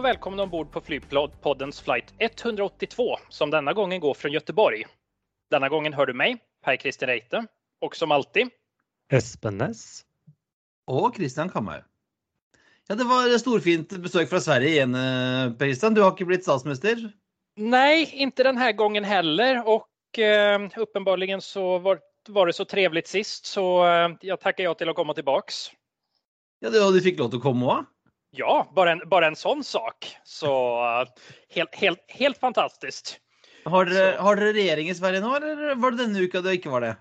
Och välkomna ombord på Flygpoddens flight 182 som denna gången går från Göteborg. Denna gången hör du mig, Per Christian Reite, och som alltid Espen Næss. Og Christian Kamhaug. Ja, det var storfint besøk fra Sverige igjen, eh, Per Christian. Du har ikke blitt statsminister? Nej, inte den här gången heller och eh, uppenbarligen så var, var det så trevligt sist så eh, jag tackar ja till att komma tillbaks. Ja, du, og du fikk lov til å komme òg? Ja, bare en, bare en sånn sak. Så eh, helt, helt, helt fantastisk. Har dere, har dere regjering i Sverige nå, eller var det denne uka det ikke var det?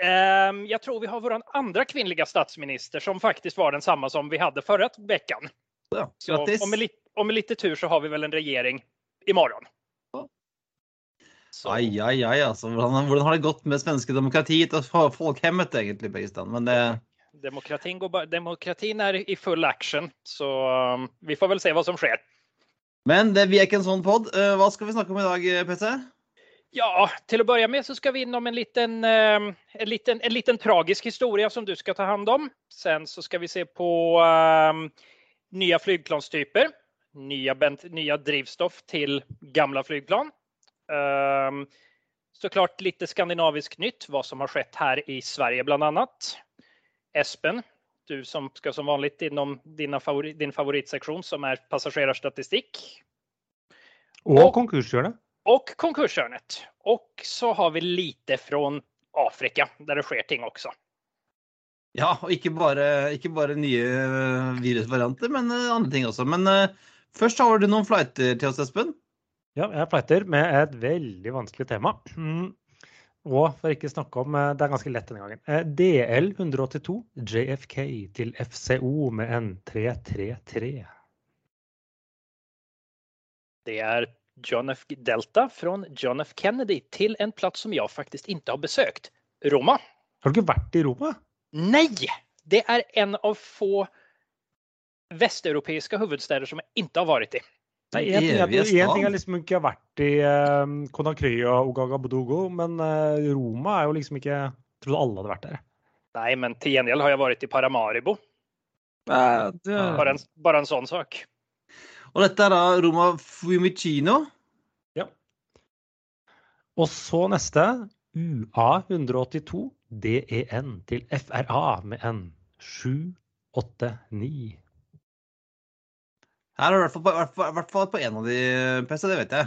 Um, jeg tror vi har vår andre kvinnelige statsminister som faktisk var den samme som vi hadde forrige uke. Ja, grattis. om, med lite tur så har vi vel en regjering imorgon. morgen. Så, Ai, ai, ai, altså. Hvordan, hvordan har det gått med svenske demokratiet og folkhemmet, egentlig, på Christian? Men det demokratin, går, demokratin er i full action, så um, vi får vel se hva som skjer. Men det, vi er ikke en sånn pod. Eh, Hva skal vi snakke om i dag, Petter? PC? Ja, til å begynne med så skal vi innom en liten, ehm, en liten, en liten tragisk historie som du skal ta hand om. Sen så skal vi se på um, nye flygplanstyper, Nye, nye, drivstoff til gamle flygplan. Um, såklart litt skandinavisk nytt, hva som har skjedd her i Sverige bland annat. Espen, du som skal som vanligt inom favori, din favoritseksjon, som er passasjerstatistikk. Og Og- konkurshjørnet. Og konkurshörnet. Och så har vi lite fra Afrika der det skjer ting også. Ja, og ikke bare, ikke bare nye eh, virusvarianter, men eh, andre ting også. Men uh, først har du noen flighter til oss, Espen. Ja, jeg flighter med et veldig vanskelig tema. Mm. Og for ikke snakke om eh, Det er ganske lett denne gangen. DL 182 JFK til FCO med en 333. Det er John F. Delta fra John F. Kennedy til en plass som jeg faktisk ikke har besøkt. Roma. Har du ikke vært i Roma? Nei! Det er en av få vesteuropeiske hovedsteder som jeg ikke har vært i. Nei, en ting, er, evige en ting er liksom ikke vært i uh, Conakry og Ogagabodogo, men uh, Roma er jo liksom ikke Jeg trodde alle hadde vært der. Nei, men til gjengjeld har jeg vært i Paramaribo. Ja, bare, en, bare, en sånn sak. Og dette er da Roma Fumicino? Ja. Og så neste. UA182 DEN til FRA med en 789. Her er det i hvert fall på, hvert fall- hvert fall på en av de, PC, det vet jeg.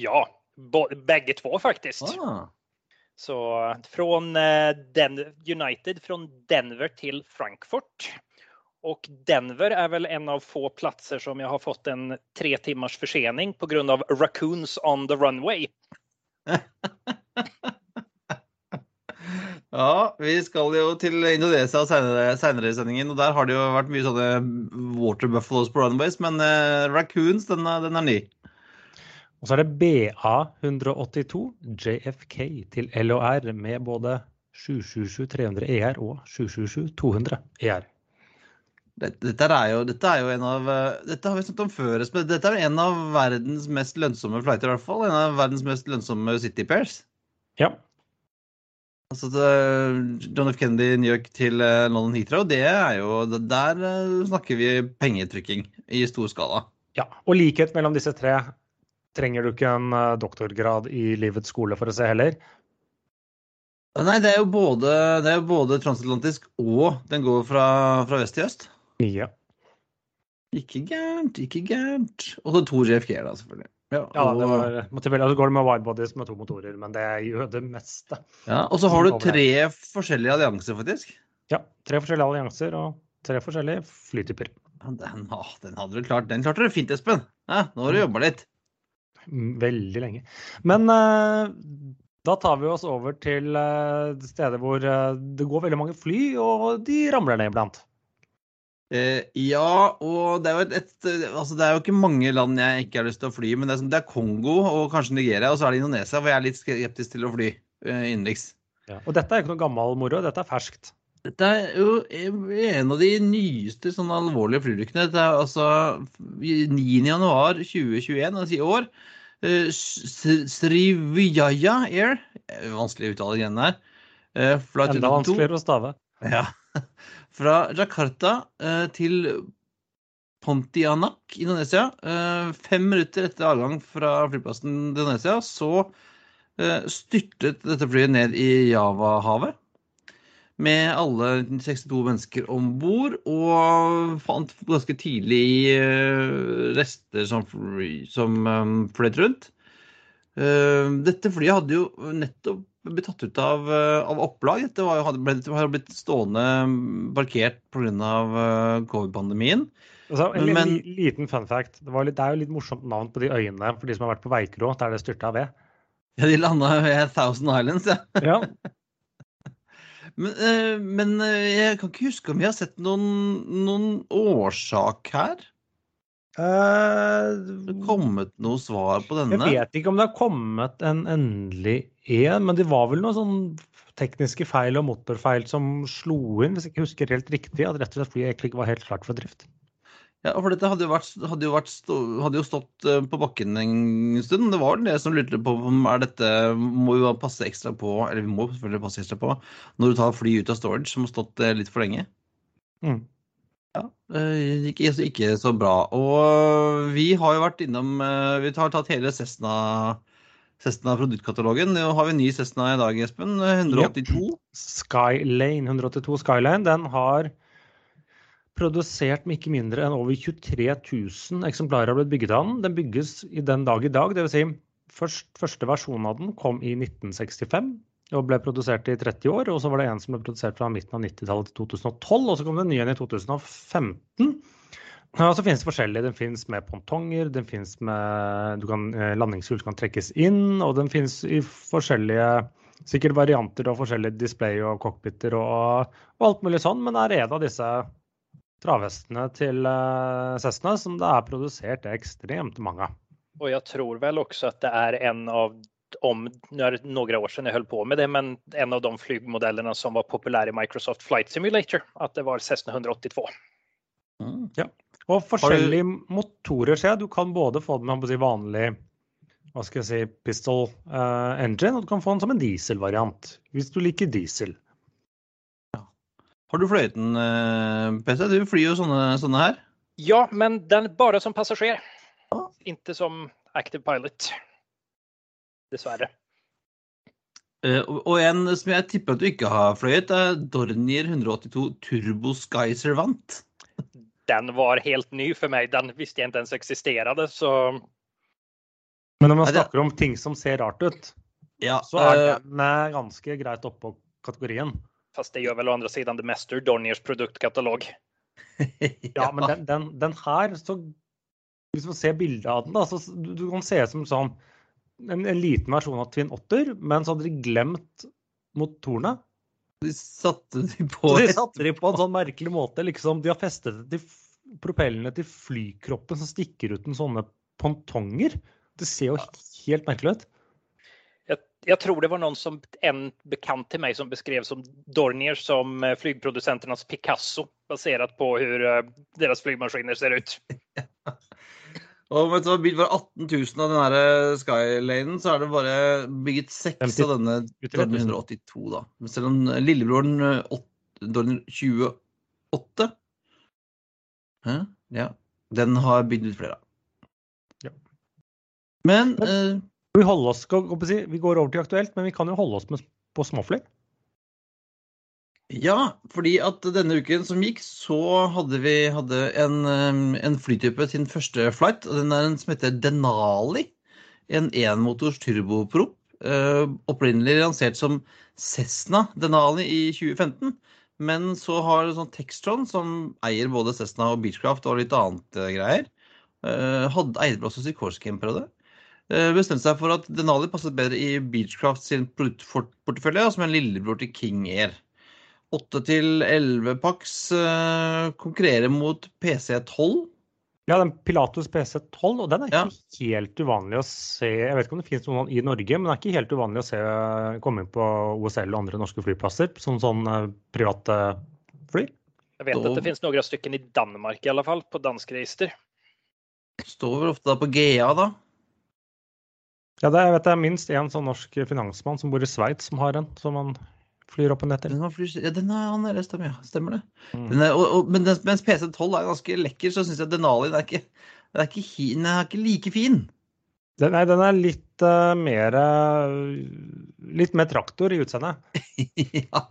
Ja, Begge bägge två faktiskt. Ah. Så från eh, Den United från Denver till Frankfurt. Og Denver är väl en av få platser som jag har fått en tre timmars försening på grund av raccoons on the runway. Ja, vi skal jo til Indonesia senere i sendingen, og der har det jo vært mye sånne water buffaloes på runways, men eh, raccoons, den er, den er ny. Og så er det BA182 JFK til LOR med både 777-300 ER og 777-200 ER. Dette, dette er jo, dette er jo en av eh, Dette har vi snakket om før, Espen. Dette er jo en av verdens mest lønnsomme flighter, i hvert fall. En av verdens mest lønnsomme city pairs. Ja. Altså John F. Kennedy New York til eh, London Heathrow, det er jo Der eh, snakker vi pengetrykking i stor skala. ja. Og likhet mellom disse tre trenger du ikke en eh, doktorgrad i livets skole for å se heller. Nei, det er jo både, det er jo både transatlantisk og den går fra, fra vest til øst. Ja. Ikke gærent, ikke gærent. Og så to JFK-er, da, selvfølgelig. Ja, Ja, det var, måtte vel, altså går det med widebodies med to motorer, men det gjør det meste. ja, og så har du tre forskjellige allianser, faktisk. Ja, Tre forskjellige allianser og tre forskjellige flytyper. Ja, den, ah, den hadde du klart. Den klarte du fint, Espen. Ja, nå har du jobba litt. Mm, Veldig lenge. Men uh, da tar vi oss over til uh, steder hvor uh, det går veldig mange fly, og de ramler ned iblant. Eh, ja, og det er, et, et, altså det er jo ikke mange land jeg ikke har lyst til å fly, men det er, det er Kongo og kanskje Nigeria, og så er det Indonesia, hvor jeg er litt skeptisk til å fly eh, innenriks. Ja. Og dette er ikke noe gammel moro, dette er ferskt. Dette er jo en av de nyeste sånn alvorlige flyulykkene. Dette er altså 9.1.2021, altså i år. Srivijaya Air Vanskelig å uttale greiene der. Enda vanskeligere å stave. Ja. Fra Jakarta uh, til Pontianak, Indonesia. Fem minutter etter avgang fra flyplassen Indonesia så styrtet dette flyet ned i Javahavet med alle 62 mennesker om bord, og fant ganske tidlig eh, rester som, som fløyt rundt. Eh, dette flyet hadde jo nettopp blitt tatt ut av, eh, av opplag. Dette var, hadde blitt, har blitt stående parkert pga. covid-pandemien. Altså, en Men, liten fun fact. Det, litt, det, er jo litt morsomt navn på de øyene for de som har vært på Veikro, der det styrta ved. Ja, de landa ved Thousand Islands, ja. ja. Men, eh, men, eh, jeg kan ikke huske om vi har sett noen, noen årsak her. Uh, det kommet noe svar på denne? Jeg vet ikke om det har kommet en endelig en, men det var vel noen sånn tekniske feil og motorfeil som slo inn, hvis jeg ikke husker helt riktig, at rett og slett flyet egentlig ikke var helt klart for drift. Ja, for dette hadde jo, vært, hadde jo, vært hadde jo stått eh, på bakken en stund. Det var det som lurte på om er dette må jo passe ekstra på, eller vi må selvfølgelig passe ekstra på, når du tar fly ut av storage som har stått eh, litt for lenge. Mm. Ja, eh, ikke, ikke, så bra. Og vi har jo vært innom Vi har tatt hele Cessna, Cessna produktkatalogen. Nå har vi en ny Cessna i dag, Espen. 182. Yep. Skylane 182 Skyline. Den har produsert med ikke mindre enn over 23 000 eksemplarer har blitt bygget av den. Den bygges i den dag i dag, dvs. Si først, første versjon av den kom i 1965 og ble produsert i 30 år. Og så var det en som ble produsert fra midten av 90-tallet til 2012, og så kom det en ny en i 2015. Og så finnes det forskjellige. Den finnes med pontonger, den finnes med kan, eh, landingshjul som kan trekkes inn, og den finnes i forskjellige sikkert varianter og forskjellige display og cockpiter og, og alt mulig sånn, men er en av disse travhestene til uh, Cessna som det er produsert ekstremt mange av. Og jeg tror vel også at det er en av om, nu är det några år siden jeg höll på med det, men en av de flygmodellene som var populære i Microsoft Flight Simulator, at det var Cessna 182. Mm. Ja. Og forskjellige du... motorer, ser jeg. Du kan både få den med vanlig hva skal jeg si, pistol uh, engine, og du kan få den som en dieselvariant, hvis du liker diesel. Har du fløyet den, eh, PC? Du flyr jo sånne, sånne her. Ja, men den bare som passasjer. Ja. Ikke som active pilot. Dessverre. Uh, og en som jeg tipper at du ikke har fløyet, er Dornier 182 Turbo Sky Servant. Den var helt ny for meg. Den visste jeg ikke ens eksisterte, så Men når man snakker om ting som ser rart ut, ja, så er uh, den ganske greit oppå kategorien. Fast det gjør vel å andre siden det meste ur Dorniers produktkatalog. ja, men den, den, den, her, så Hvis man ser bildet av den, da, så du, du kan se ut som sånn en, en, liten versjon av Twin Otter, men så hadde de glemt motorene. De satte de på De satte de på en sånn merkelig måte. liksom De har festet det til propellene til flykroppen som stikker ut en sånne pontonger. Det ser jo helt merkelig ut Jeg tror det var noen som, en bekant til meg som beskrev som Dornier som flyprodusentenes Picasso basert på hvordan deres flymaskiner ser ut. Og vet du hva, bygd bare 18 000 av den her Skylanen, så er det bare bygget seks av denne Dornier 182, da. Selv om lillebroren Dornier 28 Hæ? Ja. Den har bygd ut flere. Ja. Men, Men eh, vi, oss, vi, går over til aktuelt, men vi kan jo holde oss med, på småfly. Ja, fordi at denne uken som gikk, så hadde vi hadde en, en, flytype sin første flight. og Den er en som heter Denali. En enmotors turboprop. Uh, opprinnelig lansert som Cessna Denali i 2015. Men så har sånn Textron, som eier både Cessna og Beechcraft og litt annet uh, greier, uh, hadde eide også Sikorsky en periode. Eh, bestemte seg for at Denali passet bedre i Beechcraft sin produktportefølje, som en lillebror til King Air. 8 til 11 Pax eh, konkurrerer mot PC12. Ja, den Pilatus PC12, og den er Ja. ikke helt uvanlig å se. Jeg vet ikke om det finnes noen i Norge, men det er ikke helt uvanlig å se komme inn på OSL og andre norske flyplasser som sånn eh, private fly. Jeg vet at det det noen av stykkene i Danmark i alle fall, på dansk register. Står vel ofte da på GA, da. Ja, det, jeg vet det er minst én sånn norsk finansmann som bor i Sveits som har en, som han flyr opp og ned til. Den, har ja, den er han har lest ja. Stemmer det. Mm. Den er, og, og, men den, mens PC12 er ganske lekker, så syns jeg Denali er ikke, den er ikke, den er ikke like fin. Den, nei, den er litt uh, mer eh, Litt mer traktor i utseendet. ja.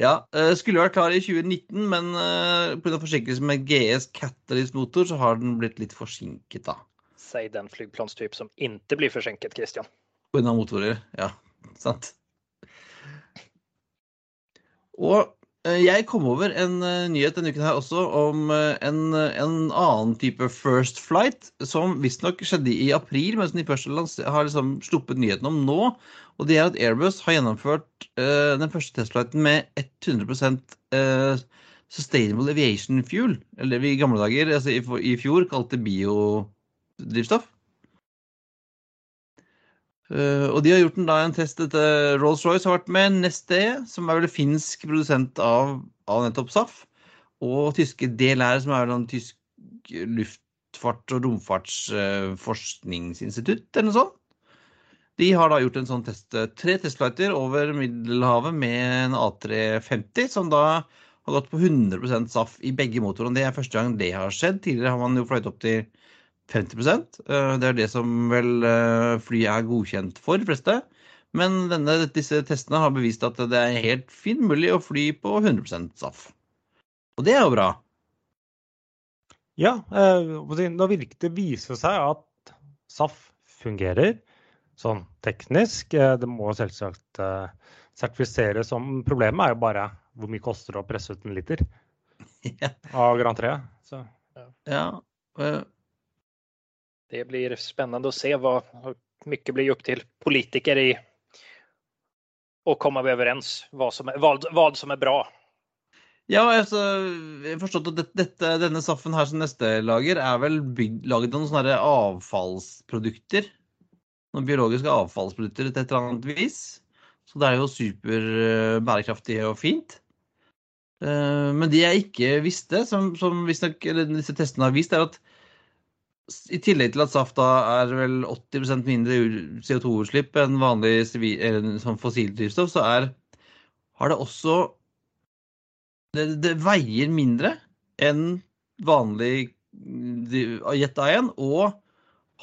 ja. eh, Skulle vært klar i 2019, men uh, pga. forsinkelse med GS Catalyst-motor, så har den blitt litt forsinket, da. Si den flygplanstype som ikke blir forsinket, Christian. Pga. motorer. Ja, sant. Og eh, jeg kom over en eh, nyhet denne uken her også om eh, en, en annen type first flight, som visstnok skjedde i april, men som de først har liksom sluppet nyheten om nå. Og det er at Airbus har gjennomført uh, den første testflighten med 100 uh, Sustainable Aviation Fuel. Eller i gamle dager, altså i, i fjor, kalte biodrivstoff. Eh, og de har gjort en, da, en test etter Rolls-Royce har vært med, Neste, som er vel finsk produsent av, av nettopp SAF, og tyske DLR, som er vel en tysk luftfart- og romfartsforskningsinstitutt, eller noe sånt. De har da gjort en sånn test, tre testflighter over Middelhavet med en A350, som da har gått på 100% SAF i begge motorene. Det er første gang det har skjedd. Tidligere har man jo fløyet opp til 50 Eh, Det er det som vel eh, flyet er godkjent for, de fleste. Men denne, disse testene har bevist at det er helt fint mulig å fly på 100% SAF. Og det er jo bra. Ja, eh, nå virker det viser seg at SAF fungerer sånn teknisk. Det må selvsagt sertifiseres som Problemet er jo bare hvor mye koster det å presse ut en liter Ja. av Gran 3. Så. ja. Det blir spännande att se vad mye blir upp till politiker i och komma överens vad som är, vad, vad som är bra. Ja, altså, jeg har forstått at dette, denne saffen her som neste lager, er vel bygd, laget av noen sånne avfallsprodukter. Noen biologiske avfallsprodukter til et eller annet vis. Så det er jo super eh, og fint. Eh, Men det jeg ikke visste, som, som visstnok eller disse testene har vist, er at i tillegg til at saft da er vel 80% mindre CO2-utslipp enn vanlig sånn fossildrivstoff, så er, har det også det, det veier mindre enn vanlig mm, Jet A1 og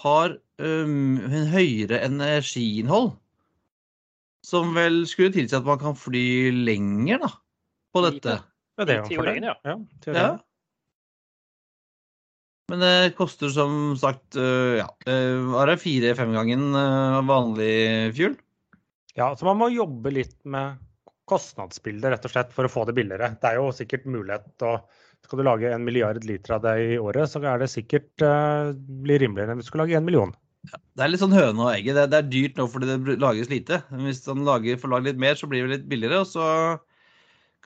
har um, en høyere energiinnhold. Som vel skulle tilsi at man kan fly lenger, da, på dette. Ja, det er jo en fordel. teorien, ja. Ja, teorien. Ja. Men det koster som sagt uh, ja, uh, var det fire-fem-gangen uh, vanlig fuel? Ja, så man må jobbe litt med kostnadsbildet rett og slett for å få det billigere. Det er jo sikkert mulighet å Skal du lage en milliard liter av det i året, så er det sikkert uh, bli rimeligere enn hvis du skulle lage en million. Det er litt sånn høne og egget. Det, det er dyrt nå fordi det lages lite. Men hvis man lager, får lage litt mer, så blir det litt billigere. Og så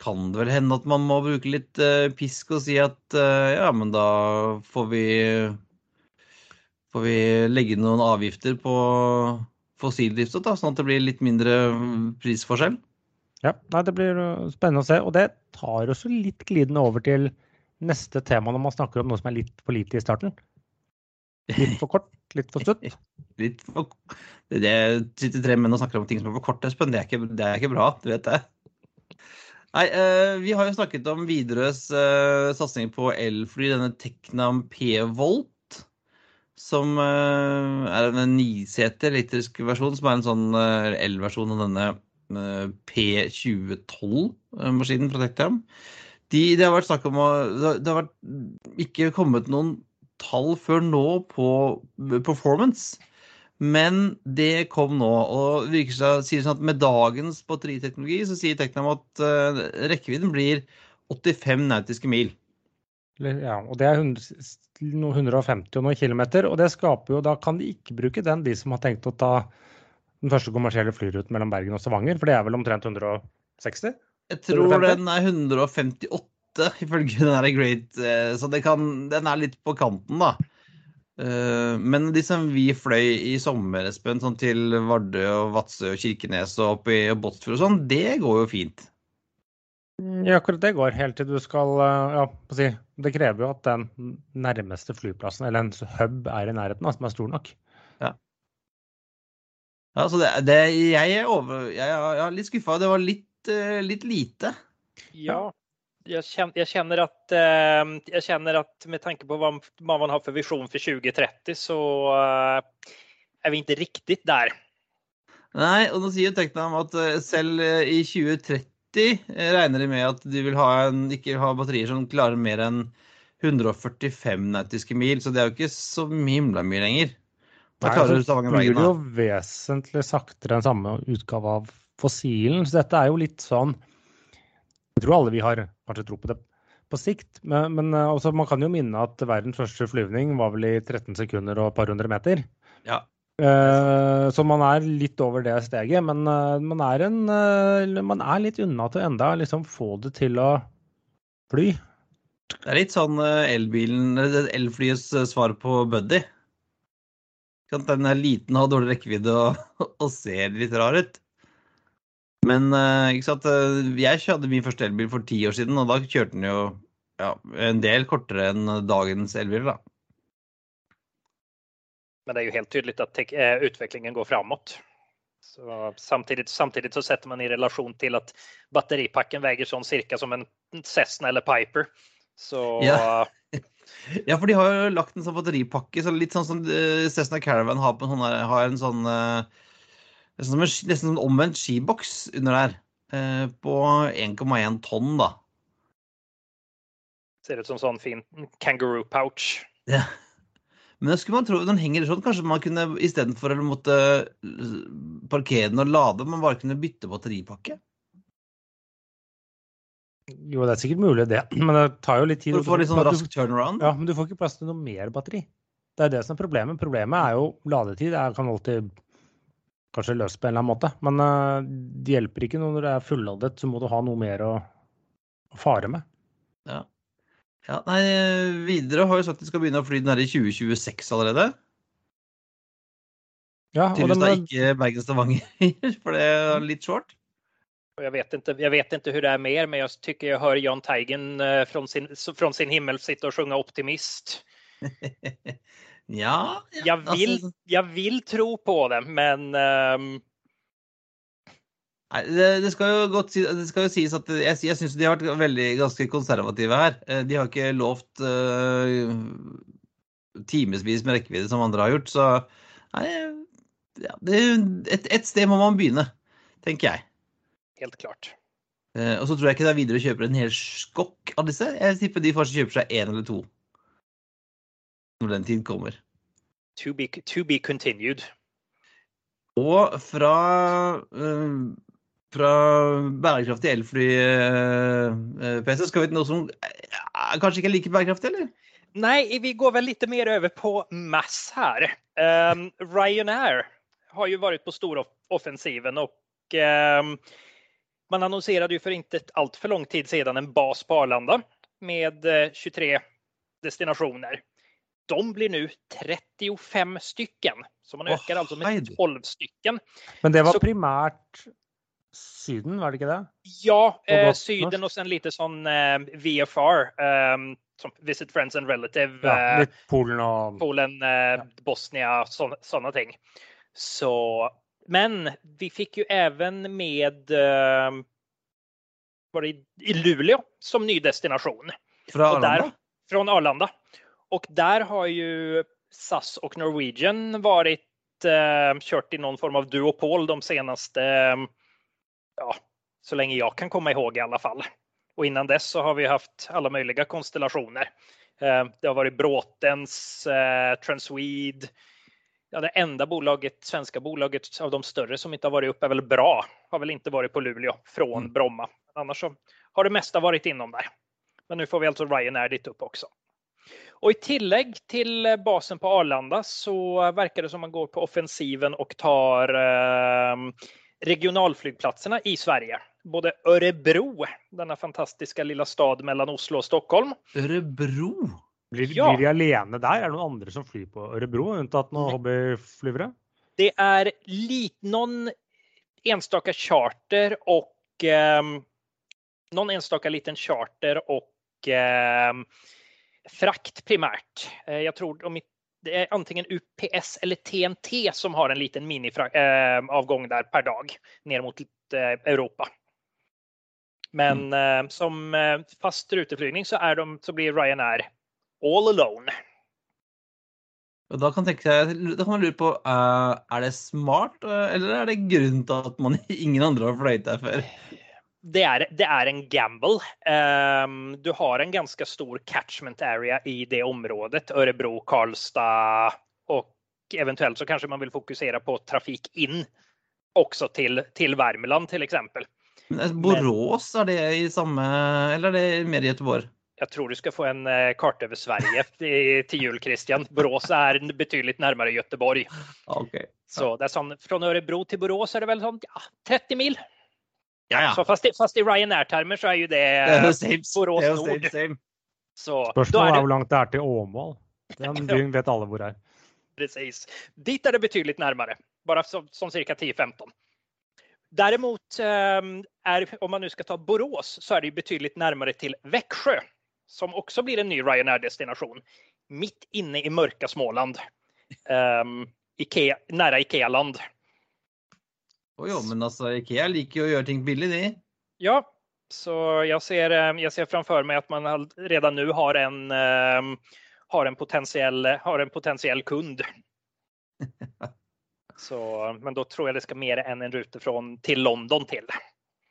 kan det vel hende at man må bruke litt uh, pisk og si at uh, ja, men da får vi Får vi legge noen avgifter på fossildrivstoff, sånn at det blir litt mindre mm, prisforskjell. Ja, nei, Det blir uh, spennende å se. Og det tar også litt glidende over til neste tema når man snakker om noe som er litt for lite i starten. Litt for kort, litt for stutt. Litt for, det, det sitter tre menn og snakker om ting som er for korte, Espen. Det, er ikke- det er ikke bra, du vet det. Nei, eh, Vi har jo snakket om Widerøes eh, satsing på elfly, denne Teknam P-Volt. Som eh, er en niseter elektrisk versjon, som er en sånn elversjon av denne eh, P2012-maskinen fra Teknam. De, det har vært snakk om å det har vært ikke kommet noen tall før nå på performance. Men det kom nå, og virker seg, sier sånn at med dagens batteriteknologi så sier Teknam at uh, rekkevidden blir 85 nautiske mil. Ja, og det er 100, 150 og noen kilometer. Og det skaper jo, da kan de ikke bruke den, de som har tenkt å ta den første kommersielle flyruten mellom Bergen og Stavanger. For det er vel omtrent 160? Jeg tror 150? den er 158 ifølge den her Great, eh, så kan, den er litt på kanten, da. Eh, Men de som vi fløy i sommer, Espen, sånn til Vardø og Vadsø og Kirkenes og opp i Båtsfjord og sånn, det går jo fint. Ja, akkurat det går helt til du skal eh, Ja, på å si, det krever jo at den nærmeste flyplassen, eller en hub, er i nærheten, som er stor nok. Ja, så det, det Jeg er over, jeg jeg er litt skuffa. Det var litt, eh, litt lite. Ja, jag kjenner at känner att eh, jag känner med tanke på vad, vad man har for visjon for 2030 så er vi ikke riktig der. Nei, og nå sier jo Tekna om at eh, selv eh, i 2030 eh, regner de med at de vil ha en, ikke ha batterier som klarer mer enn 145 nautiske mil, så det er jo ikke så himla mye lenger. Da Nei, klarer så Stavanger blir det jo vesentlig saktere enn samme utgave av fossilen. Så dette er jo litt sånn Jeg tror alle vi har kanskje tro på det på sikt, men, men eh, altså, man kan jo minne at verdens første flyvning var vel i 13 sekunder og et par hundre meter. Ja. Eh, så man er litt over det steget, men eh, man, er en, eh, man er litt unna til enda liksom få det til å fly. Det er litt sånn elbilen, elflyets svar på Buddy. Den er liten, har dårlig rekkevidde og, og ser litt rar ut. Men eh, ikke sant, eh, jeg hadde min første elbil for ti år siden, og da kjørte den jo ja, en del kortere enn dagens elbiler. da. Men det er jo helt tydelig at eh, går framåt. Så samtidig, samtidig, så setter man i relasjon til at batteripakken veier sånn cirka som en Cessna eller Piper. Så Ja. Ja, for de har jo lagt en sånn batteripakke, så litt sånn som Cessna Caravan har, på en sånne, har en sånn eh, nesten som en, nesten som en omvendt skiboks under der. eh, På 1,1 tonn, da. ser ut som sånn fin kangaroo pouch. Ja. Men da skulle man tro den henger sånn, kanskje man kunne istedenfor å måtte eh, parkere den og lade, man bare kunne bytte batteripakke? Jo, det er sikkert mulig, det, men det tar jo litt tid. For å få litt sånn Du- rask turnaround? Ja, men du får ikke plass til noe mer batteri. Det er det som er problemet. Problemet er jo ladetid. Jeg kan alltid kanskje løst på en eller annen måte. Men eh, det hjelper ikke når det er fulladet, så må du ha noe mer å, å fare med. Ja. ja. Nei, videre har jo sagt de skal begynne å fly den her i 2026 allerede. Ja, og Tydeligvis da den, ikke Bergen-Stavanger, for det er litt short. Jeg Jag vet, inte, jag vet inte hur det är mer, men jag tycker jag hör Jan Teigen fra från sin, från sin himmel sitta och sjunga optimist. Ja, ja jeg, vil, altså, jeg, vil, tro på det, men um... nei, det, det, skal jo godt si, det skal jo sies at jeg, jeg syns de har vært veldig ganske konservative her. Eh, De har ikke lovt uh, timevis med rekkevidde som andre har gjort, så nei, ja, det, et, et sted må man begynne, tenker jeg. helt klart. Uh, og så tror jeg ikke det er videre å kjøpe en hel skokk av disse. Jeg tipper de kanskje kjøper seg én eller to. Når den tid kommer. To be, to be continued. Og fra, eh, fra bærekraftig elfly, eh, eh, skal vi til noe som kanskje ikke er like bærekraftig, eller? Nei, vi går vel litt mer over på mass her. Um, Ryanair har jo vært på storoffensiven og um, man annonserte jo for ikke altfor lang lång tid siden en bas på Arlanda med eh, 23 destinationer. De blir nu 35 stycken, så man øker oh, alltså med 12 stycken. men det var så- primært Syden, var det ikke det? Ja, eh, Syden og sen lite sånn eh, VFR, Eh, som Visit Friends and Relative. Ja, eh, litt Polen og Polen, eh, Bosnia, sånne ting. Så, men vi fikk jo även med eh, var det i, i Luleå som ny destinasjon. Fra Arlanda? Fra Arlanda. Och där har ju SAS och Norwegian varit eh, kört i någon form av duopol de senaste, eh, ja, så länge jag kan komma ihåg i alla fall. Och innan dess så har vi haft alla möjliga konstellationer. Eh, det har varit Bråtens, eh, Transwede. Ja, det enda bolaget, svenska bolaget av de större som inte har varit uppe är väl bra. Har väl inte varit på Luleå från Mm. Bromma. Annars så har det mesta varit inom där. Men nu får vi alltså Ryanair dit upp också. Och i tillägg till eh, basen på Arlanda så verkar det som man går på offensiven och tar eh, regionalflygplatserna i Sverige. både Örebro, denna fantastiska lilla stad mellan Oslo och Stockholm. Ørebro? Blir, Ja. blir de alene der? Er det noen andre som flyr på Ørebro, unntatt noen hobbyflyvere? Det er lit, noen enstaka charter og eh, Noen enstaka liten charter og ehm, frakt primært. Eh, jag tror om det er antingen UPS eller TNT som har en liten mini-avgång der per dag ned mot eh, Europa. Men eh, som eh, fast ruteflygning så, är de, så blir Ryanair all alone. Da kan, tenke, da kan man lure på eh, er det smart, eh, eller er det grunn til at man, ingen andre har fløyet der før? Det er, det er, en gamble. Um, du har en ganske stor catchment area i det området. Ørebro, Karlstad og eventuelt så kanskje man vil fokusere på trafik inn, også til, til Värmland f.eks. Men, eh, Borås, er det i samme Eller er det mer i Göteborg? Jeg tror du skal få en kart over Sverige till, till jul Christian. Borås er betydelig nærmere Göteborg. Ja. Så det er sånn, från Ørebro til Borås er det vel sånn ja, 30 mil. Ja, ja. Så fast, i- fast i Ryanair-termer så är ju Det er jo det det er Nord. same, same. så Spørsmålet er det hvor langt det er til Åmål. Den byen vet alle hvor er. Precis. Dit er det betydelig nærmere. Bare som, som cirka 10-15. Derimot, er, om man nu skal ta Borås så er det betydelig nærmere til Veksjø. Som også blir en ny Ryanair-destinasjon. Midt inne i mørka Småland. Um, Ikea, nære Ikea-land. Å jo, men altså, Ikea liker jo å gjøre ting billig, de. Ja, så jeg ser, ehm, jag ser framfor meg at man allerede redan nu har en, uh, har en, potensiell har en potentiell kund. Så, men da tror jeg det skal mer enn en rute fra til London til.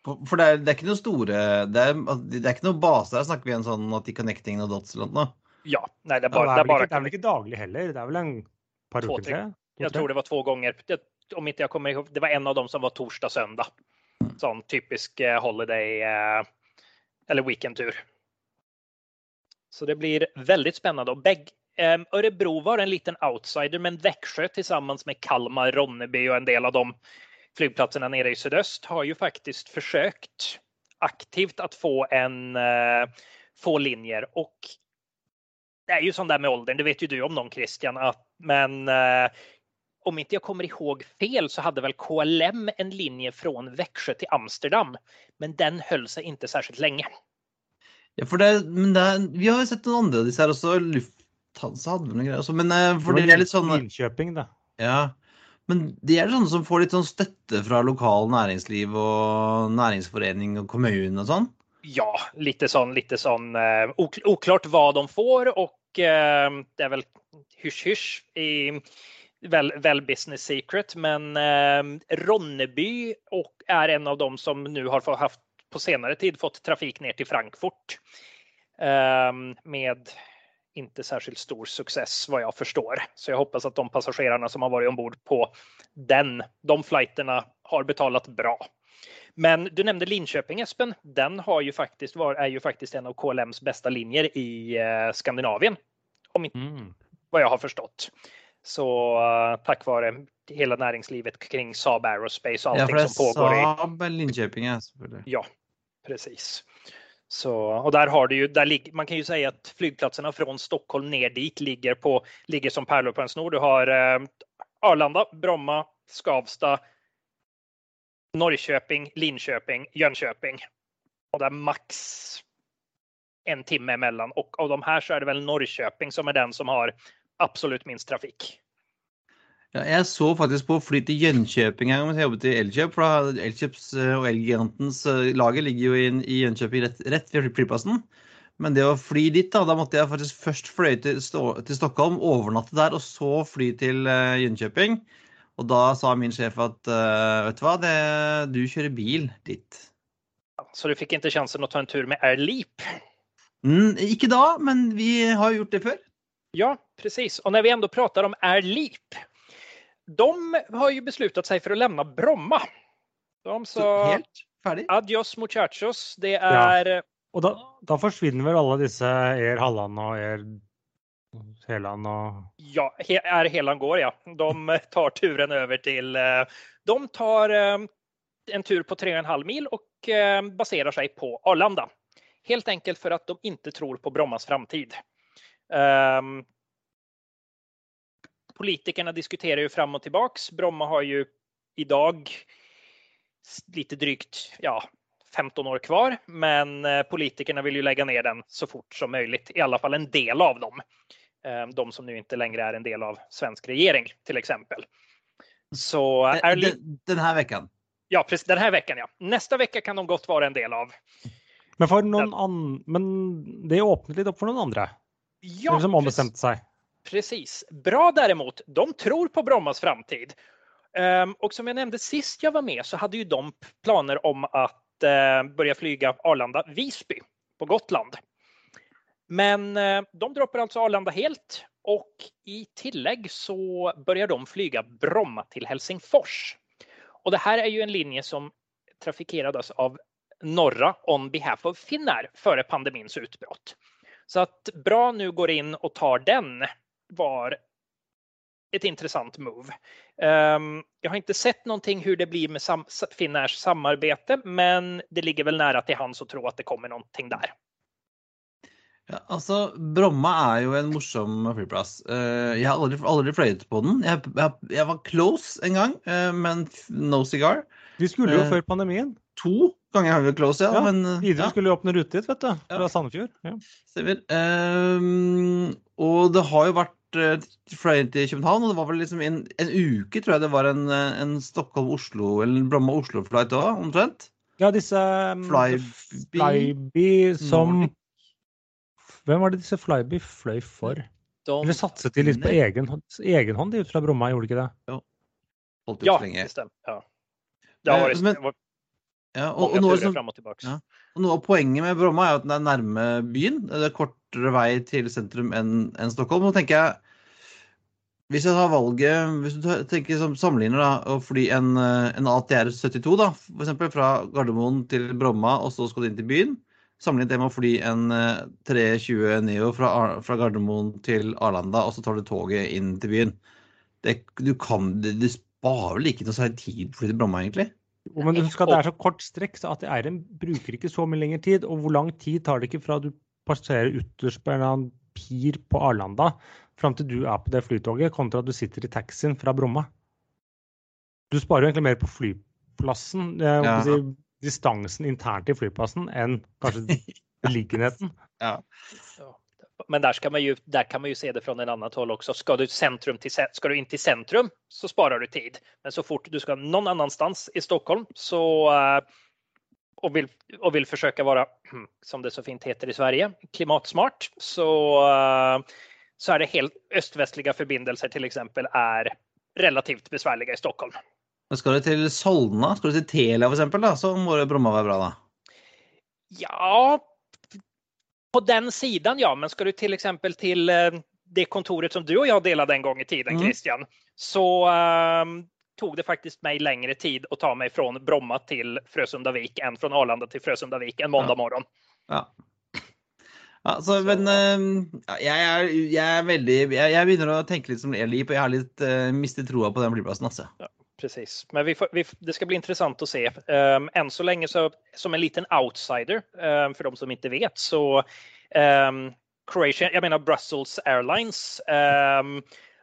For det er, det er ikke noe store det er, det er ikke noe base der? Snakker vi en sånn at de connecting og dots eller noe? Ja, Nei, det är Ja, bara, det, det er är vel ikke, det er vel ikke daglig heller? Det er vel en par uker til? Jeg tror det var två gånger. Det, om inte jag kommer ihåg, det var en av dem som var torsdag, söndag. Sån typisk eh, holiday eh, eller weekendtur. Så det blir väldigt spännande. Och bägg, eh, Örebro var en liten outsider, men Växjö tillsammans med Kalmar, Ronneby och en del av de flygplatserna nere i sydöst har ju faktiskt försökt aktivt att få en få linjer och det är ju sånt där med åldern, det vet ju du om någon Christian, att, men om inte jag kommer ihåg fel så hade väl KLM en linje från Växjö till Amsterdam, men den höll sig inte särskilt länge. Ja, for det, men det vi har jo sett noen andre av disse her også. Lufthansa hadde vel noen greier også. Men eh, for det er litt sånn Innkjøping, da. Ja. Men de er sånne som får litt sånn støtte fra lokal næringsliv og næringsforening og kommune og sånn? Ja, litt sånn, litt sånn eh, ok- oklart hva de får og eh, det er vel hysj-hysj i väl, vel, business secret. Men eh, Ronneby er är en av dem som nu har få- haft på senare tid fått trafik ner till Frankfurt. Eh, med inte särskilt stor success vad jag förstår. Så jag hoppas att de passagerarna som har varit ombord på den, de flighterna har betalat bra. Men du nämnde Linköping Espen. Den har ju faktiskt är ju faktiskt en av KLMs bästa linjer i eh, Skandinavien. Om inte Mm. vad jag har förstått. Så uh, tack vare hela näringslivet kring Saab Aerospace och Ja, allting det er som pågår i Saab Linköping, ja. Ja, precis. Så, och där har du ju, där man kan ju säga att flygplatserna från Stockholm ner dit ligger, på, ligger som pärlor på en snor. Du har eh, Arlanda, Bromma, Skavsta, Norrköping, Linköping, Jönköping. Och där max en timme emellan. Och av de här så är det väl Norrköping som är den som har absolut minst trafikk. Ja, jeg så faktisk på fly til Jönköping gang mens jeg jobbet i Elkjøp. For Elkjøps eh, og Elgigantens eh, lager ligger jo i, i Jönköping rett, rett ved flyplassen. Men det å fly dit, da, da måtte jeg faktisk først fløye til, til Stockholm, overnatte der, og så fly til uh, Jönköping. Og da sa min sjef at uh, vet du hva, det, du kjører bil dit. Så du fikk ikke sjansen å ta en tur med Air Leap. Mm, ikke da, men vi har gjort det før. Ja, precis. Och när vi ändå pratar om Air Leap. De har ju beslutat sig för att lämna Bromma. De sa helt ferdig. adios muchachos. Det är Og da, då forsvinner vel alle disse Air Halland og Air Heland og ja, he, Heland Helan går ja. De tar turen över till. eh, De tar. eh, en tur på 3,5 mil och eh, baserar sig på Arlanda. Helt enkelt för att de inte tror på Brommas framtid. Um, politikerna diskuterar ju fram och tillbaks. Bromma har ju idag lite drygt ja, 15 år kvar, men politikerne politikerna vill ju lägga ner den så fort som möjligt, i alla fall en del av dem. Ehm, de som nu inte längre är en del av svensk regering till exempel. Så Eh, är Den, den här veckan. Ja, precis. Den här veckan ja. Nästa vecka kan de gott vara en del av. Men, for noen an... Men det åpner litt opp for noen andre Ja, som ombestemte seg. precis. Bra däremot, de tror på Brommas framtid. Um, och som jag nämnde sist jag var med så hade ju de planer om att begynne börja flyga Arlanda-Visby på Gotland. Men uh, de droppar alltså Arlanda helt och i tillägg så börjar de flyga Bromma till Helsingfors. Och det här är ju en linje som trafikerades av Norra on behalf of Finnair före pandemins utbrott. Så att Bra nu går in och tar den var ett intressant move. Um, jag har inte sett någonting hur det blir med sam Finnairs samarbete, men det ligger väl nära till hands att tro att det kommer någonting där. Ja, altså, Bromma er jo en morsom flyplass. Uh, Jeg har aldri, aldri fløyet på den. Jeg, jeg, jeg var close en gang, uh, men no cigar. Vi skulle jo uh, før pandemien. To har vi close, ja. Ja, men, videre ja, skulle jo åpne rute dit, vet du. Fra Ja. Sandefjord. Ja. stemmer. Um, og det har jo vært eh, fløyet til København, og det var vel liksom en, en uke, tror jeg det var en, en Stockholm-Oslo, eller Bromma-Oslo-flight òg, omtrent. Ja, disse um, Flyby. Flyby som Nordic. Hvem var det disse Flyby fløy for? De, Eller satset de litt på egen, egen hånd de ut fra Bromma, gjorde de ikke det? Holdt ut ja, lenge. det stemmer. Ja. Det har Eh, varit, men- det var Ja, og, og noe som. Ja. Og Noe av poenget med Bromma er at den er nærme byen. Det er kortere vei til sentrum enn en Stockholm. Nå tenker jeg Hvis jeg tar valget Hvis du tenker som sammenligner da, fly en, eh, en ATR 72 da, for eksempel fra Gardermoen til Bromma, og så skal du inn til byen. Sammenlignet det med å fly en eh, 320 Neo fra, fra Gardermoen til Arlanda, og så tar du toget inn til byen. Det, du kan, det, du sparer vel ikke noe særlig tid på å fly til Bromma, egentlig? Men husk at det er så kort strekk, så ATR-en bruker ikke så mye lengre tid. Og hvor lang tid tar det ikke fra du passerer ytterst på en eller annen pir på Arlanda, fram til du er på det flytoget, kontra at du sitter i taxien fra Bromma? Du sparer jo egentlig mer på flyplassen, eh, Ja. si, distansen internt i flyplassen, enn kanskje beliggenheten. Ja. Men där, ska man ju, där kan man ju se det från en annat håll också. Ska du, centrum till, ska du in till centrum så sparar du tid. Men så fort du ska någon annanstans i Stockholm så, eh, och, vill, och vill försöka vara, som det så fint heter i Sverige, klimatsmart så, eh, så är det helt öst-västliga förbindelser till exempel är relativt besvärliga i Stockholm. Men skal du til Solna, skal du til Telia eksempel, så må Bromma være bra, da. Ja, på den sidan ja, men ska du till exempel till eh, det kontoret som du och jag delade en gång i tiden, Mm. Christian, så ehm, tog det faktiskt mig längre tid att ta mig från Bromma till Frösundavik än från Arlanda till Frösundavik en måndag Ja. morgon. Ja. Ja, så, Så- men uh, jeg, er, jeg er veldig jeg, jeg begynner å tenke litt som Eli, og jeg har litt uh, mistet troa på den flyplassen. Altså. Precis, men vi får, vi, det ska bli intressant att se. Um, än så länge så som en liten outsider um, för de som inte vet så um, Croatia, jag menar Brussels Airlines, um,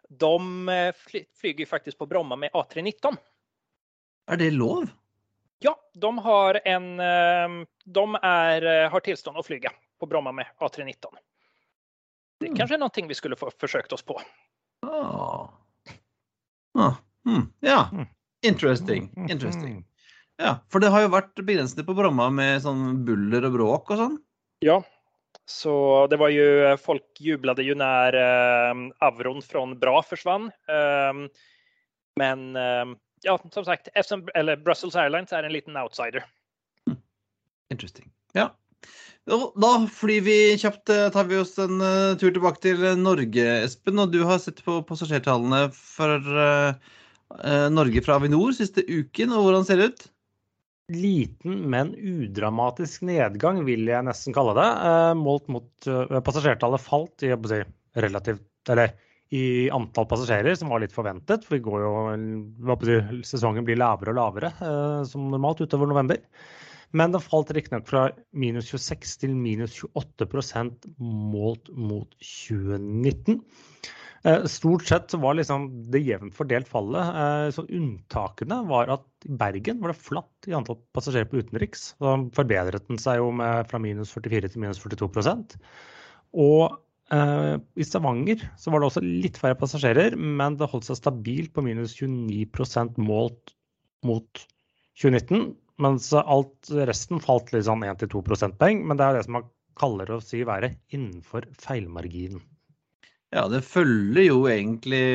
de eh, fly, flyger faktiskt på Bromma med A319. Er det lov? Ja, de har en, ehm, de är, eh, har tillstånd att flyga på Bromma med A319. Det Mm. kanske är någonting vi skulle få försökt oss på. Ah. Ah. Hmm. Ja. Mm. Interesting. Interesting. Ja, For det har jo vært begrensninger på Bromma med sånn buller og bråk og sånn. Ja, så det var ju, folk jublade ju när eh, Avron från Bra försvann. Ehm, men ehm, ja, som sagt, eftersom, eller Brussels Airlines er en liten outsider. Interesting. Ja. Da flyr vi kjapt, eh, tar vi oss en uh, tur tilbake til eh, Norge, Espen. Og du har sett på passasjertallene for eh, eh, Norge fra Avinor siste uken, og hvordan ser det ut? Liten, men udramatisk nedgang, vil jeg nesten kalle det. Eh, målt mot eh, passasjertallet falt i si, relativt Eller i antall passasjerer, som var litt forventet. For jo, sesongen blir lavere og lavere eh, som normalt utover november. Men det falt riktignok fra minus 26 til minus 28% målt mot 2019. Eh, stort sett var liksom det jevnt fordelt fallet. Eh, så unntakene var at i Bergen var det flatt i antall passasjerer på utenriks. Så forbedret den seg jo med fra minus 44 til minus 42% Og eh, i Stavanger så var det også litt færre passasjerer, men det holdt seg stabilt på minus 29% målt mot 2019. Mens alt resten falt litt sånn 1-2 prosentpoeng. Men det er det som man kaller å si være innenfor feilmarginen. Ja, det følger jo egentlig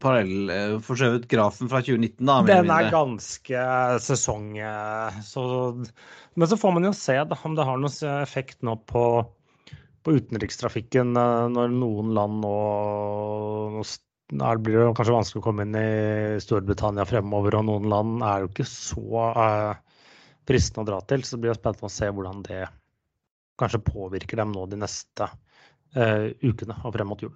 parallell for så vidt grafen fra 2019, da. Den er ganske sesong... Så, men så får man jo se da, om det har noen effekt nå på, på utenrikstrafikken eh, når noen land nå, nå blir det kanskje vanskelig å komme inn i Storbritannia fremover, og noen land er jo ikke så uh, fristende å dra til. Så det blir spennende å se hvordan det kanskje påvirker dem nå de neste uh, ukene og frem mot jul.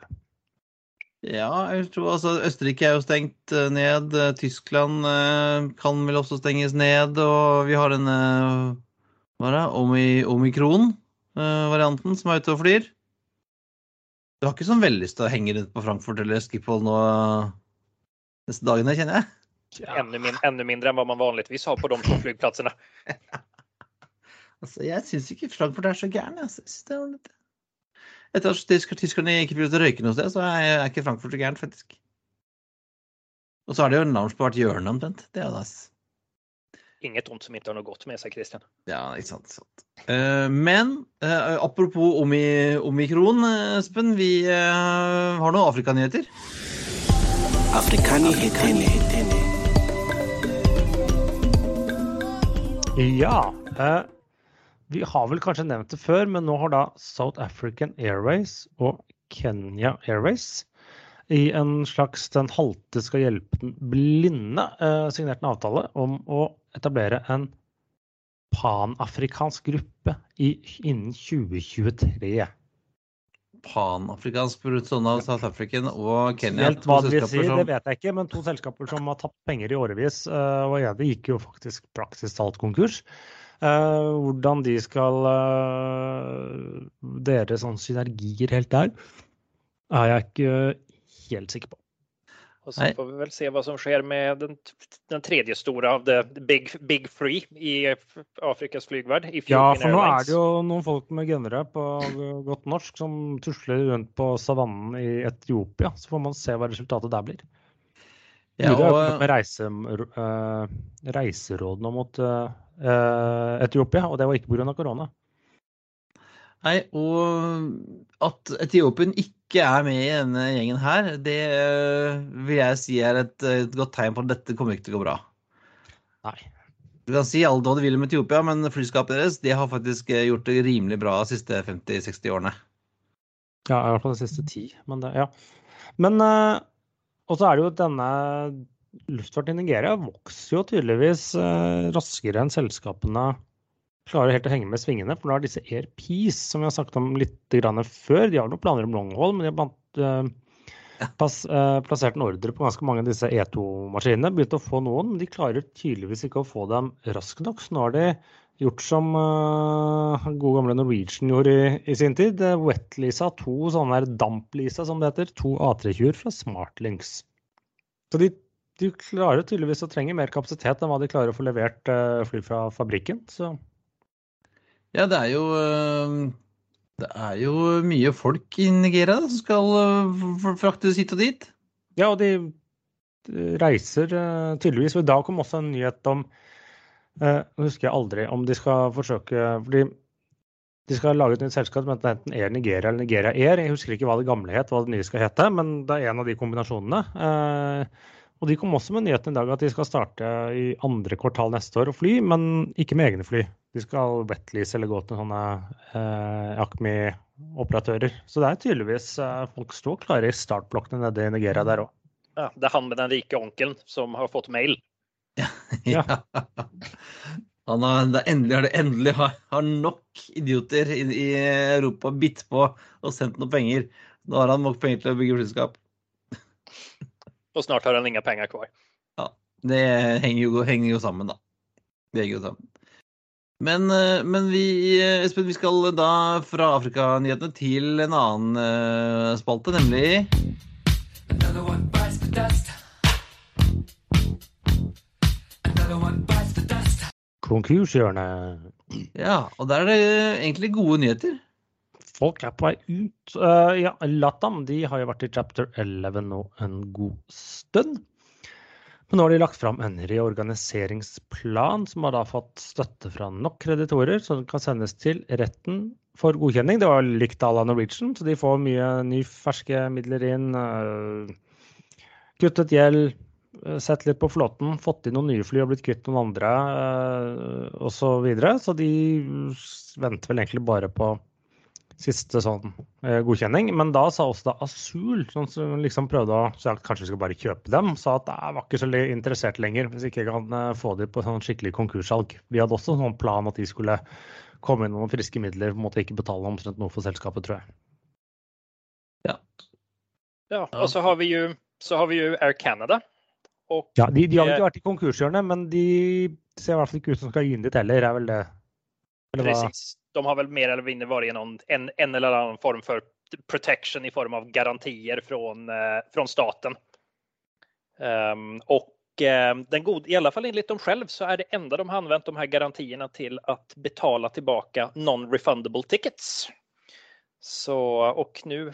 Ja, jeg tror altså Østerrike er jo stengt eh, ned. Tyskland uh, kan vel også stenges ned. Og vi har denne hva er det, omikron-varianten som er ute og flyr. Du har ikke sånn veldig lyst til å henge rundt på Frankfurt eller Schiphol nå neste dagene, kjenner jeg? Ja. Enda, min, enda mindre enn hva man vanligvis har på de to flyplassene. altså, jeg syns ikke Frankfurt er så gæren. Jeg Etter at tyskerne ikke begynte å røyke noe sted, så er ikke Frankfurt så gærent, faktisk. Og så er det jo navn på hvert hjørne omtrent. Det er jo nice inget ondt som ikke har noe godt med seg, Christian. Ja, ikke sant. sant. Uh, men uh, apropos omi, omikron, Espen. Vi uh, har noen Afrikanyheter. Afrikanyheter. Ja. Vi har vel kanskje nevnt det før, men nå har da South African Airways og Kenya Airways i en slags Den halte skal hjelpe den blinde signert en avtale om å etablere en panafrikansk gruppe i, innen 2023. Panafrikansk produksjon av South African og Kenya? Helt hva det vil si, som... det vet jeg ikke, men to selskaper som har tatt penger i årevis. Eh, og det gikk jo faktisk praktisk talt konkurs. Eh, hvordan de skal uh, Dere sånne synergier helt der, er jeg ikke helt sikker på. Og så får vi vel se hva som skjer med den, den tredje store av the big, big Free i Afrikas flygverd. Ja, for nå er det jo noen folk med gunnere på godt norsk som tusler rundt på savannen i Etiopia. Så får man se hva resultatet der blir. Ja, og... har med reise, uh, reiseråd nå mot uh, Etiopia, og det var ikke pga. korona. Nei, og at Etiopien ikke er med i denne gjengen her, det eh, vil jeg si er et, et godt tegn på at dette kommer ikke til å gå bra. Nei. Du kan si alt hva du vil om Etiopia, men flyskapet deres de har faktisk eh, gjort det rimelig bra de siste 50-60 årene. Ja, i hvert fall de siste ti. Men det, ja. Men uh, Og så er det jo denne luftfarten i Nigeria vokser jo tydeligvis uh, raskere enn selskapene klarer helt å henge med svingene. For da har disse AirPeace, som vi har snakket om litt før, de har noen planer om longhold, men de har pass, uh, plassert en ordre på ganske mange av disse E2-maskinene. Begynt å få noen, men de klarer tydeligvis ikke å få dem raskt nok. Så nå har de gjort som uh, gode gamle Norwegian gjorde i, i sin tid. Wet-Lisa, to sånne damp-Lisa som det heter, to A320-er fra Smartlinks. Så de, de, klarer tydeligvis å trenge mer kapasitet enn hva de klarer å få levert fly fra fabrikken. Så ja, det er jo uh, Det er jo mye folk i Nigeria som skal eh, fraktes hit og dit. Ja, og de reiser eh, tydeligvis. Og i dag kom også en nyhet om Nå husker jeg aldri om de skal forsøke fordi de skal lage et nytt selskap som heter enten Air Nigeria eller Nigeria Air. Jeg husker ikke hva det gamle het, hva det nye skal hete, men det er en av de kombinasjonene. Og de kom også med nyheten i dag at de skal starte i andre kvartal neste år å fly, men ikke med egne fly. De skal wetlease eller gå til sånne eh, Acme-operatører. Så det er tydeligvis eh, folk står klare i startblokkene nede i Nigeria der òg. Ja, det er han med den rike onkelen som har fått mail. Ja. ja. Han har, det endelig har det endelig har, har nok idioter i, i Europa bitt på og sendt noen penger. Nå har han nok penger til å bygge flyselskap. Og snart har han ingen penger kvar. Ja, det henger jo, henger jo sammen, da. Det henger jo sammen. Men, eh, men vi, eh, Espen, vi skal da fra Afrikanyhetene til en annen uh, spalte, nemlig Another one bites the dust. Konkurshjørnet. Ja, og der er det egentlig gode nyheter. Folk er på vei ut. Uh, ja, Latam de har jo vært i chapter 11 nå en god stund. Men nå har de lagt fram en reorganiseringsplan som har da fått støtte fra nok kreditorer, som kan sendes til retten for godkjenning. Det var likt à la Norwegian, så de får mye ny, ferske midler inn. Uh, kuttet gjeld, sett litt på flåten, fått inn noen nye fly og blitt kvitt noen andre uh, osv. Så, videre. så de venter vel egentlig bare på siste sånn eh, godkjenning. Men da sa også da Asul, som liksom prøvde å så kanskje vi skal bare kjøpe dem, sa at jeg var ikke så interessert lenger hvis ikke jeg kan eh, få dem på sånn skikkelig konkurssalg. Vi hadde også en sånn plan at de skulle komme inn med noen friske midler, på en måte ikke betale omtrent noe for selskapet, tror jeg. Ja. Ja, og så har vi jo, så har vi jo Air Canada. Og Ja, de, de har ikke vært i konkurshjørnet, men de ser i hvert fall ikke ut som skal inn dit heller, er vel det? Eller precis, de har vel mer eller mindre vært i noen, en, en eller annen form for protection i form av garantier fra eh, staten. Um, och eh, den gode, i alla fall enligt dem själv så är det enda de har använt de här garantierna till att betala tillbaka non-refundable tickets. Så, och nu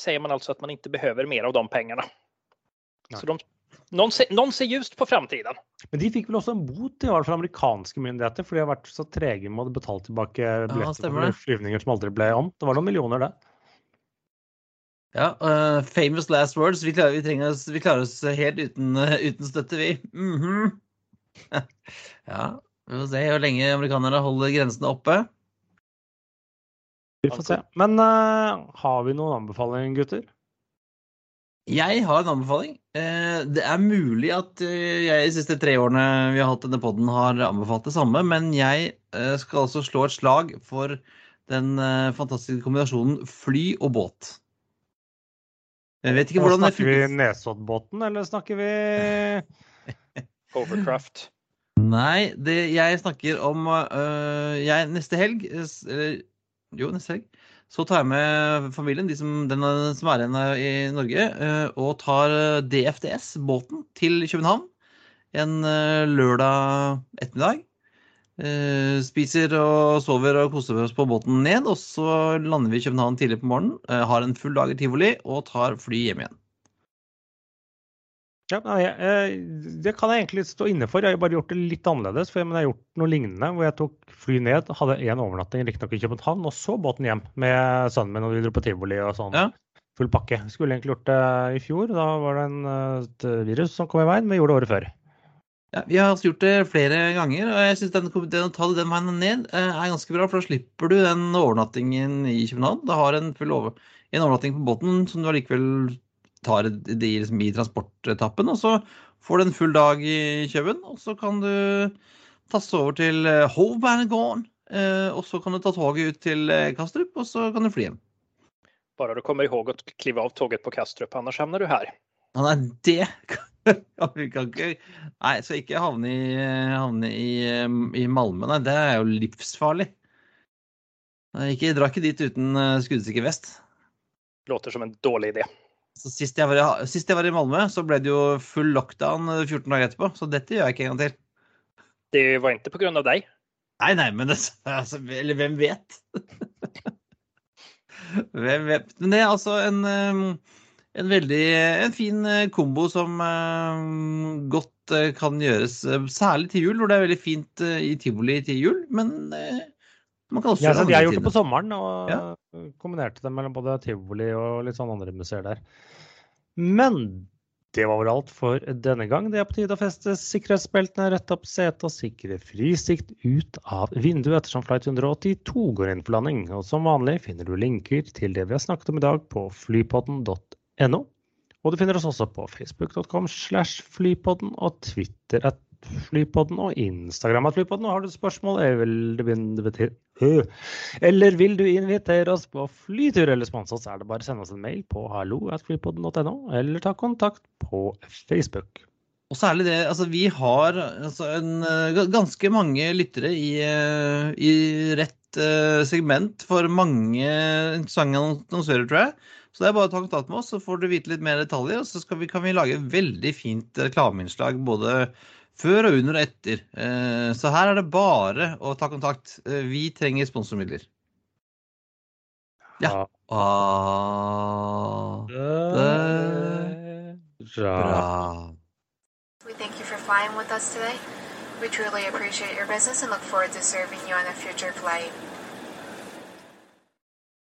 säger man alltså att man inte behöver mer av de pengarna. Nej. Så de, någon, ser, noen ser ljust på framtiden. Men de fikk vel også en bot i hvert fall amerikanske myndigheter, for de har vært så trege med å betale tilbake billetter ja, på flyvninger som aldri ble om. Det var noen millioner, det. Ja, Uh, famous last words. Vi klarer, vi trenger oss, vi klarer oss helt uten, uh, uten støtte, vi. Mhm. ja, vi får se hvor lenge amerikanerne holder grensene oppe. Vi får se. Men uh, har vi noen anbefalinger, gutter? Jeg har en anbefaling. Eh, Det er mulig at eh, jeg de siste tre årene vi har hatt denne podden har anbefalt det samme, men jeg eh, skal altså slå et slag for den fantastiske kombinasjonen fly og båt. Jeg vet ikke hvordan det snakker vi funker. Nesoddbåten, eller snakker vi Overcraft. Nei, det, jeg snakker om øh, jeg, Neste helg eller, Jo, neste helg. Så tar jeg med familien, de som, den som er igjen øh, i Norge, øh, og tar øh, DFDS-båten til København en lørdag ettermiddag. Eh, spiser og sover og koser oss på båten ned, og så lander vi i København tidlig på morgenen. eh, har en full dag i tivoli og tar fly hjem igjen. Ja, eh, det kan jeg egentlig stå inne for. Jeg har bare gjort det litt annerledes. For jeg, men jeg har gjort noe lignende hvor jeg tok fly ned, hadde én overnatting riktignok i København, og så båten hjem med sønnen min, og vi dro på tivoli og sånn. Ja. Full pakke. Skulle egentlig gjort det i fjor. Da var det en, et virus som kom i veien, men vi gjorde det året før. Ja, vi har gjort det flere ganger, og jeg syns den, den, å ta den veien ned eh, er ganske bra. For da slipper du den overnattingen i København. Du har en full over, en overnatting på båten som du allikevel tar de liksom, i transportetappen. Og så får du en full dag i Kjøben, og så kan du tasse over til eh, Eh, og så kan du ta toget ut til eh, Kastrup, og så kan du fly hjem. Bare du kommer ihåg å klive av toget på Kastrup, annars havner du her. Ja, nei, det kan vi kan ikke Nei, så ikke havne i, havne i, i Malmö. Nei, det er jo livsfarlig. Nei, Ikke, dra ikke dit uten skuddsikker vest. Låter som en dårlig idé. Så sist jeg, var sist jeg var i Malmö, så ble det jo full lockdown eh, 14 dager etterpå. Så dette gjør jeg ikke en gang til. Det var ikke på grunn av deg? Nei, nei, men det, altså, Eller hvem vet? hvem vet? Men det er altså en, eh, en veldig en fin eh, kombo som eh, godt eh, kan gjøres, eh, særlig til jul, hvor det er veldig fint eh, i tivoli til jul. Men eh, man kan også Ja, så jeg har gjort det på sommeren og Ja. kombinerte det mellom både tivoli og litt sånn andre museer der. Men det var vel alt for denne gang. Det er på tide å feste sikkerhetsbeltene, rette opp setet og sikre frisikt ut av vinduet ettersom flight 182 går inn for landing. Og som vanlig finner du linker til det vi har snakket om i dag på flypodden.no. Og du finner oss også på facebook.com slash flypodden og Twitter at Flypodden og Instagram at Flypodden. Og har du spørsmål eller, vil du invitere oss på flytur eller sponse oss, er det bare å sende oss en mail på hallo.flypodden.no, eller ta kontakt på Facebook. Og særlig det, altså vi har altså en, eh, ganske mange lyttere i, eh, i rett eh, segment for mange interessante annonsører, tror jeg. Så det er bare å ta kontakt med oss, så får du vite litt mer detaljer. Og så vi, kan vi lage et veldig fint reklameinnslag både før og under og etter. Eh, Så her er det bare å ta kontakt. Eh, Vi trenger sponsormidler. Ja. Ah, Bra. bra. We thank you for flying with us today. We truly appreciate your business and look forward to serving you on a future flight.